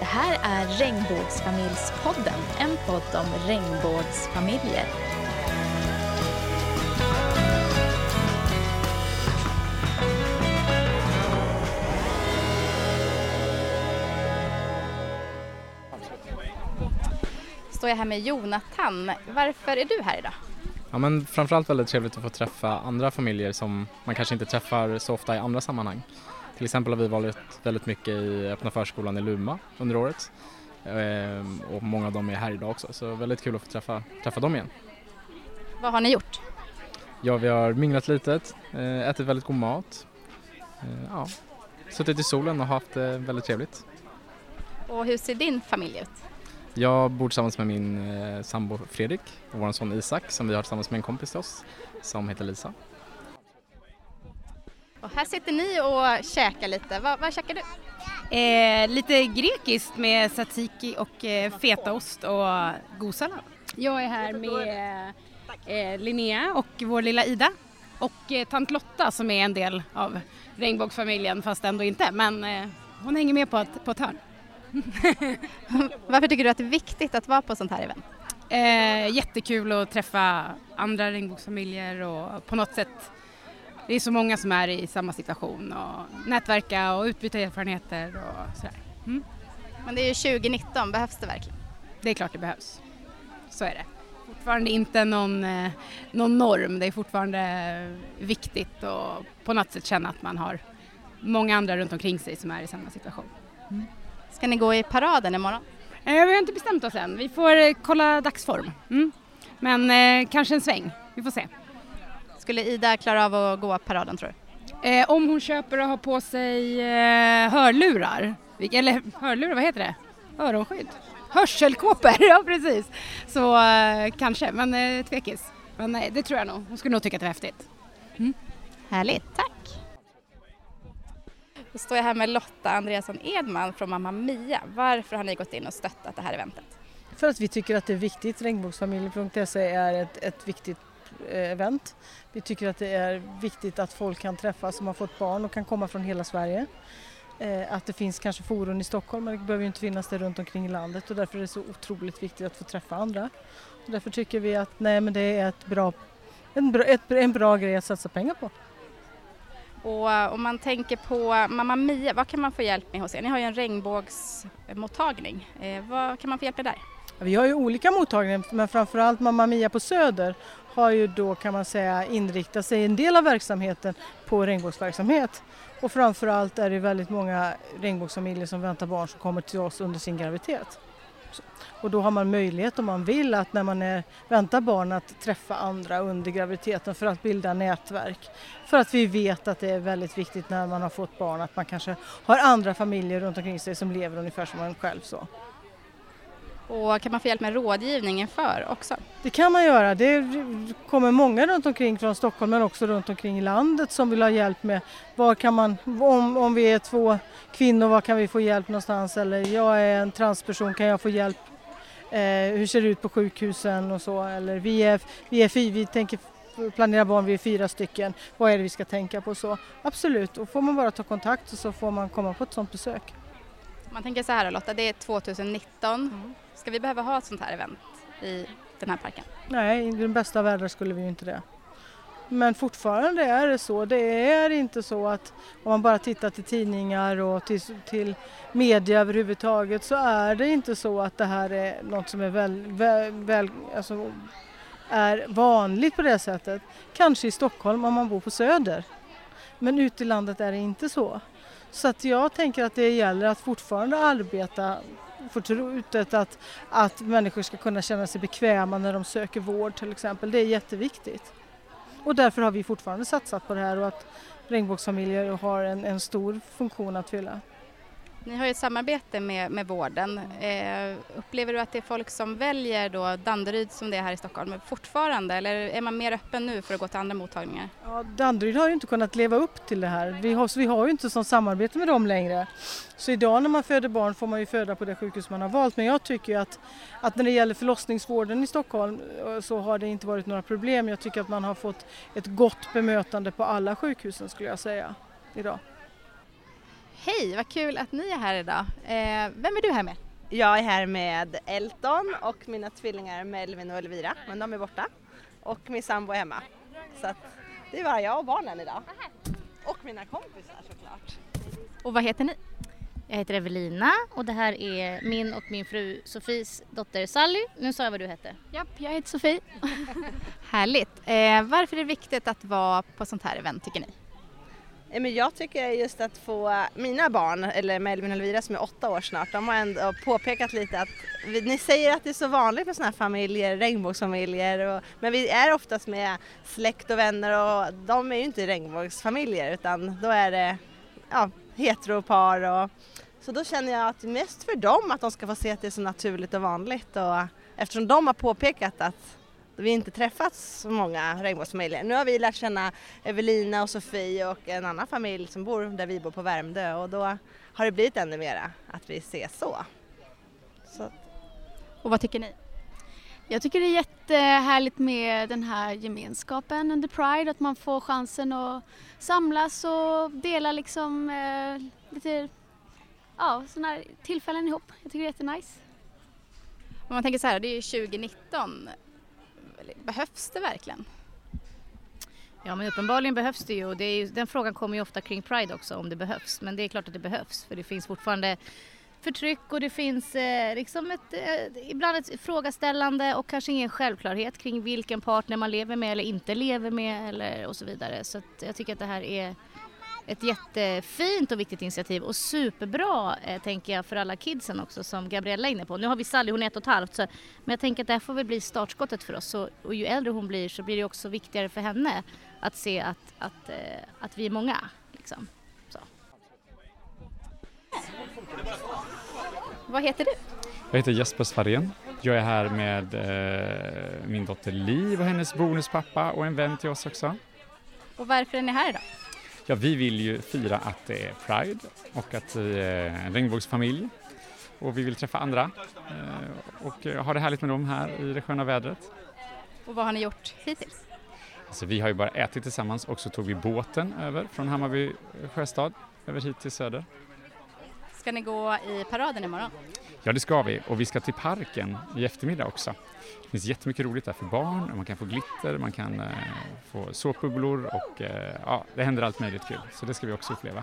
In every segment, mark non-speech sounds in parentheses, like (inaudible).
Det här är Regnbågsfamiljspodden, en podd om regnbågsfamiljer. Står jag här med Jonathan. Varför är du här idag? Ja men framförallt väldigt trevligt att få träffa andra familjer som man kanske inte träffar så ofta i andra sammanhang. Till exempel har vi varit väldigt mycket i öppna förskolan i Luma under året ehm, och många av dem är här idag också så väldigt kul att få träffa, träffa dem igen. Vad har ni gjort? Ja vi har minglat lite, eh, ätit väldigt god mat, eh, ja, suttit i solen och haft det väldigt trevligt. Och hur ser din familj ut? Jag bor tillsammans med min eh, sambo Fredrik och vår son Isak som vi har tillsammans med en kompis till oss som heter Lisa. Och här sitter ni och käkar lite. Vad, vad käkar du? Eh, lite grekiskt med tzatziki och eh, fetaost och god sallad. Jag är här med eh, Linnea och vår lilla Ida och eh, tant Lotta som är en del av regnbågsfamiljen fast ändå inte men eh, hon hänger med på ett, på ett hörn. (laughs) Varför tycker du att det är viktigt att vara på sånt här event? Eh, jättekul att träffa andra regnbågsfamiljer och på något sätt det är så många som är i samma situation och nätverka och utbyta erfarenheter och sådär. Mm. Men det är ju 2019, behövs det verkligen? Det är klart det behövs. Så är det. Fortfarande inte någon, eh, någon norm, det är fortfarande viktigt att på något sätt känna att man har många andra runt omkring sig som är i samma situation. Mm. Ska ni gå i paraden imorgon? Eh, vi har inte bestämt oss än, vi får eh, kolla dagsform. Mm. Men eh, kanske en sväng, vi får se. Skulle Ida klara av att gå paraden tror du? Eh, om hon köper och har på sig eh, hörlurar, eller hörlurar, vad heter det? Öronskydd? Hörselkåpor, (laughs) ja precis. Så eh, kanske, men eh, tvekis. Men nej, det tror jag nog. Hon skulle nog tycka att det var häftigt. Mm. Härligt, tack. Då står jag här med Lotta Andreasson Edman från Mamma Mia. Varför har ni gått in och stöttat det här eventet? För att vi tycker att det är viktigt. Regnbågsfamiljen.se är ett, ett viktigt eh, event. Vi tycker att det är viktigt att folk kan träffas som har fått barn och kan komma från hela Sverige. Eh, att det finns kanske forum i Stockholm men det behöver inte finnas det runt omkring i landet och därför är det så otroligt viktigt att få träffa andra. Och därför tycker vi att nej, men det är ett bra, en, bra, ett, en bra grej att satsa pengar på. Och eh, om man tänker på Mamma Mia, vad kan man få hjälp med hos er? Ni har ju en regnbågsmottagning. Eh, vad kan man få hjälp med där? Vi har ju olika mottagningar men framförallt Mamma Mia på Söder har ju då kan man säga inriktat sig en del av verksamheten på regnbågsverksamhet. Och framförallt är det väldigt många regnbågsfamiljer som väntar barn som kommer till oss under sin graviditet. Och då har man möjlighet om man vill att när man är, väntar barn att träffa andra under graviditeten för att bilda nätverk. För att vi vet att det är väldigt viktigt när man har fått barn att man kanske har andra familjer runt omkring sig som lever ungefär som man själv. Så. Och kan man få hjälp med rådgivning inför också? Det kan man göra. Det kommer många runt omkring från Stockholm men också runt omkring i landet som vill ha hjälp med var kan man, om, om vi är två kvinnor, var kan vi få hjälp någonstans? Eller jag är en transperson, kan jag få hjälp? Eh, hur ser det ut på sjukhusen och så? Eller vi är, vi är vi tänker planera barn, vi är fyra stycken, vad är det vi ska tänka på? så Absolut, och får man bara ta kontakt så får man komma på ett sådant besök. Man tänker så här Lotta, det är 2019. Mm. Ska vi behöva ha ett sånt här event i den här parken? Nej, i den bästa världen skulle vi ju inte det. Men fortfarande är det så. Det är inte så att om man bara tittar till tidningar och till, till media överhuvudtaget så är det inte så att det här är något som är väl, väl, väl alltså, är vanligt på det sättet. Kanske i Stockholm om man bor på Söder. Men ute i landet är det inte så. Så att jag tänker att det gäller att fortfarande arbeta förtroendet att, att människor ska kunna känna sig bekväma när de söker vård till exempel. Det är jätteviktigt. Och därför har vi fortfarande satsat på det här och att regnbågsfamiljer har en, en stor funktion att fylla. Ni har ju ett samarbete med, med vården. Eh, upplever du att det är folk som väljer då Danderyd som det är här i Stockholm fortfarande eller är man mer öppen nu för att gå till andra mottagningar? Ja, Danderyd har ju inte kunnat leva upp till det här. Vi har, vi har ju inte sånt samarbete med dem längre. Så idag när man föder barn får man ju föda på det sjukhus man har valt men jag tycker att, att när det gäller förlossningsvården i Stockholm eh, så har det inte varit några problem. Jag tycker att man har fått ett gott bemötande på alla sjukhusen skulle jag säga idag. Hej, vad kul att ni är här idag. Eh, vem är du här med? Jag är här med Elton och mina tvillingar Melvin och Elvira, men de är borta. Och min sambo är hemma. Så att det är bara jag och barnen idag. Och mina kompisar såklart. Och vad heter ni? Jag heter Evelina och det här är min och min fru Sofies dotter Sally. Nu sa jag vad du hette. Japp, jag heter Sofie. (laughs) Härligt. Eh, varför är det viktigt att vara på sånt här event tycker ni? Eh, men jag tycker just att få mina barn, eller Melvin och Elvira som är åtta år snart, de har ändå påpekat lite att ni säger att det är så vanligt med sådana här familjer, regnbågsfamiljer, och, men vi är oftast med släkt och vänner och de är ju inte regnbågsfamiljer utan då är det ja, heteropar och så då känner jag att mest för dem att de ska få se att det är så naturligt och vanligt och eftersom de har påpekat att vi inte träffat så många regnbågsfamiljer. Nu har vi lärt känna Evelina och Sofie och en annan familj som bor där vi bor på Värmdö och då har det blivit ännu mera att vi ses så. så. Och vad tycker ni? Jag tycker det är jättehärligt med den här gemenskapen under Pride, att man får chansen att samlas och dela liksom eh, lite ja, sådana här tillfällen ihop. Jag tycker det är jättenice. Om man tänker så här, det är ju 2019. Behövs det verkligen? Ja men uppenbarligen behövs det ju och det ju, den frågan kommer ju ofta kring Pride också om det behövs. Men det är klart att det behövs för det finns fortfarande förtryck och det finns eh, liksom ett, eh, ibland ett frågeställande och kanske ingen självklarhet kring vilken partner man lever med eller inte lever med eller och så vidare. Så jag tycker att det här är ett jättefint och viktigt initiativ och superbra eh, tänker jag för alla kidsen också som Gabriella är inne på. Nu har vi Sally, hon är ett och ett halvt, så, men jag tänker att det här får väl bli startskottet för oss så, och ju äldre hon blir så blir det också viktigare för henne att se att, att, eh, att vi är många. Liksom. Så. Vad heter du? Jag heter Jesper Svarén. Jag är här med eh, min dotter Liv och hennes bonuspappa och en vän till oss också. Och varför är ni här idag? Ja, vi vill ju fira att det är Pride och att vi är en regnbågsfamilj och vi vill träffa andra eh, och ha det härligt med dem här i det sköna vädret. Och vad har ni gjort hittills? Alltså, vi har ju bara ätit tillsammans och så tog vi båten över från Hammarby sjöstad över hit till Söder. Ska ni gå i paraden imorgon? Ja, det ska vi och vi ska till parken i eftermiddag också. Det finns jättemycket roligt där för barn, man kan få glitter, man kan eh, få såpbubblor och eh, ja, det händer allt möjligt kul. Så det ska vi också uppleva.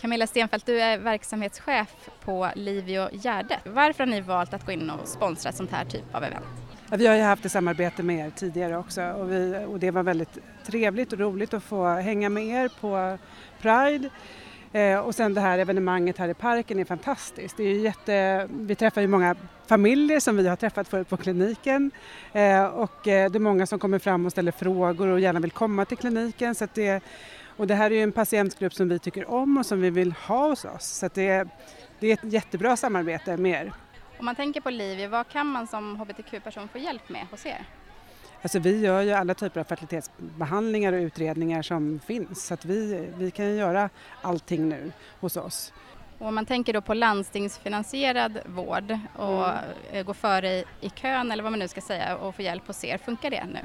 Camilla Stenfeldt, du är verksamhetschef på Livio Gärde. Varför har ni valt att gå in och sponsra ett sånt här typ av event? Vi har ju haft ett samarbete med er tidigare också och, vi, och det var väldigt trevligt och roligt att få hänga med er på Pride. Eh, och sen det här evenemanget här i parken är fantastiskt. Det är jätte, vi träffar ju många familjer som vi har träffat förut på kliniken eh, och eh, det är många som kommer fram och ställer frågor och gärna vill komma till kliniken. Så det, och det här är ju en patientgrupp som vi tycker om och som vi vill ha hos oss. Så det, det är ett jättebra samarbete med er. Om man tänker på Livia, vad kan man som hbtq-person få hjälp med hos er? Alltså vi gör ju alla typer av fertilitetsbehandlingar och utredningar som finns så att vi, vi kan göra allting nu hos oss. Och om man tänker då på landstingsfinansierad vård och mm. gå före i kön eller vad man nu ska säga och få hjälp hos er, funkar det nu?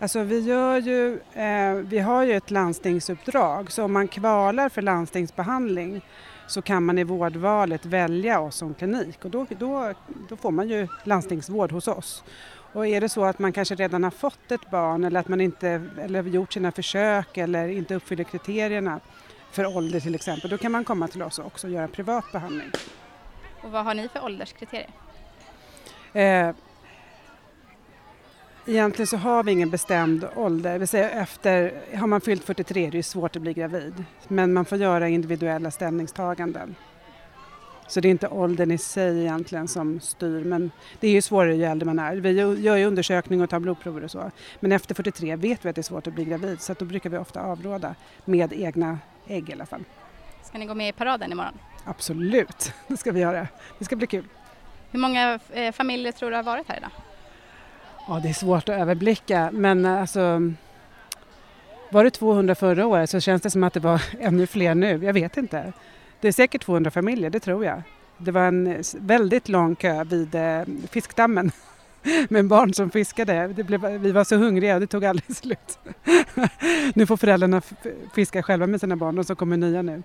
Alltså vi, gör ju, eh, vi har ju ett landstingsuppdrag så om man kvalar för landstingsbehandling så kan man i vårdvalet välja oss som klinik och då, då, då får man ju landstingsvård hos oss. Och är det så att man kanske redan har fått ett barn eller att man inte eller gjort sina försök eller inte uppfyller kriterierna för ålder till exempel, då kan man komma till oss också och göra privat behandling. Och vad har ni för ålderskriterier? Eh, egentligen så har vi ingen bestämd ålder. vill säga efter, har man fyllt 43 är det svårt att bli gravid. Men man får göra individuella ställningstaganden. Så det är inte åldern i sig egentligen som styr men det är ju svårare ju äldre man är. Vi gör ju undersökning och tar blodprover och så. Men efter 43 vet vi att det är svårt att bli gravid så då brukar vi ofta avråda med egna ägg i alla fall. Ska ni gå med i paraden imorgon? Absolut, (laughs) det ska vi göra. Det ska bli kul. Hur många eh, familjer tror du har varit här idag? Ja, det är svårt att överblicka men eh, alltså var det 200 förra året så känns det som att det var (laughs) ännu fler nu. Jag vet inte. Det är säkert 200 familjer, det tror jag. Det var en väldigt lång kö vid eh, fiskdammen (laughs) med barn som fiskade. Blev, vi var så hungriga och det tog aldrig (laughs) slut. nu får föräldrarna fiska själva med sina barn, de som kommer nya nu.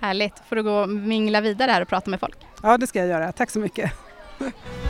Härligt. Får du gå och mingla vidare här och prata med folk. Ja, det ska jag göra. Tack så mycket. (laughs)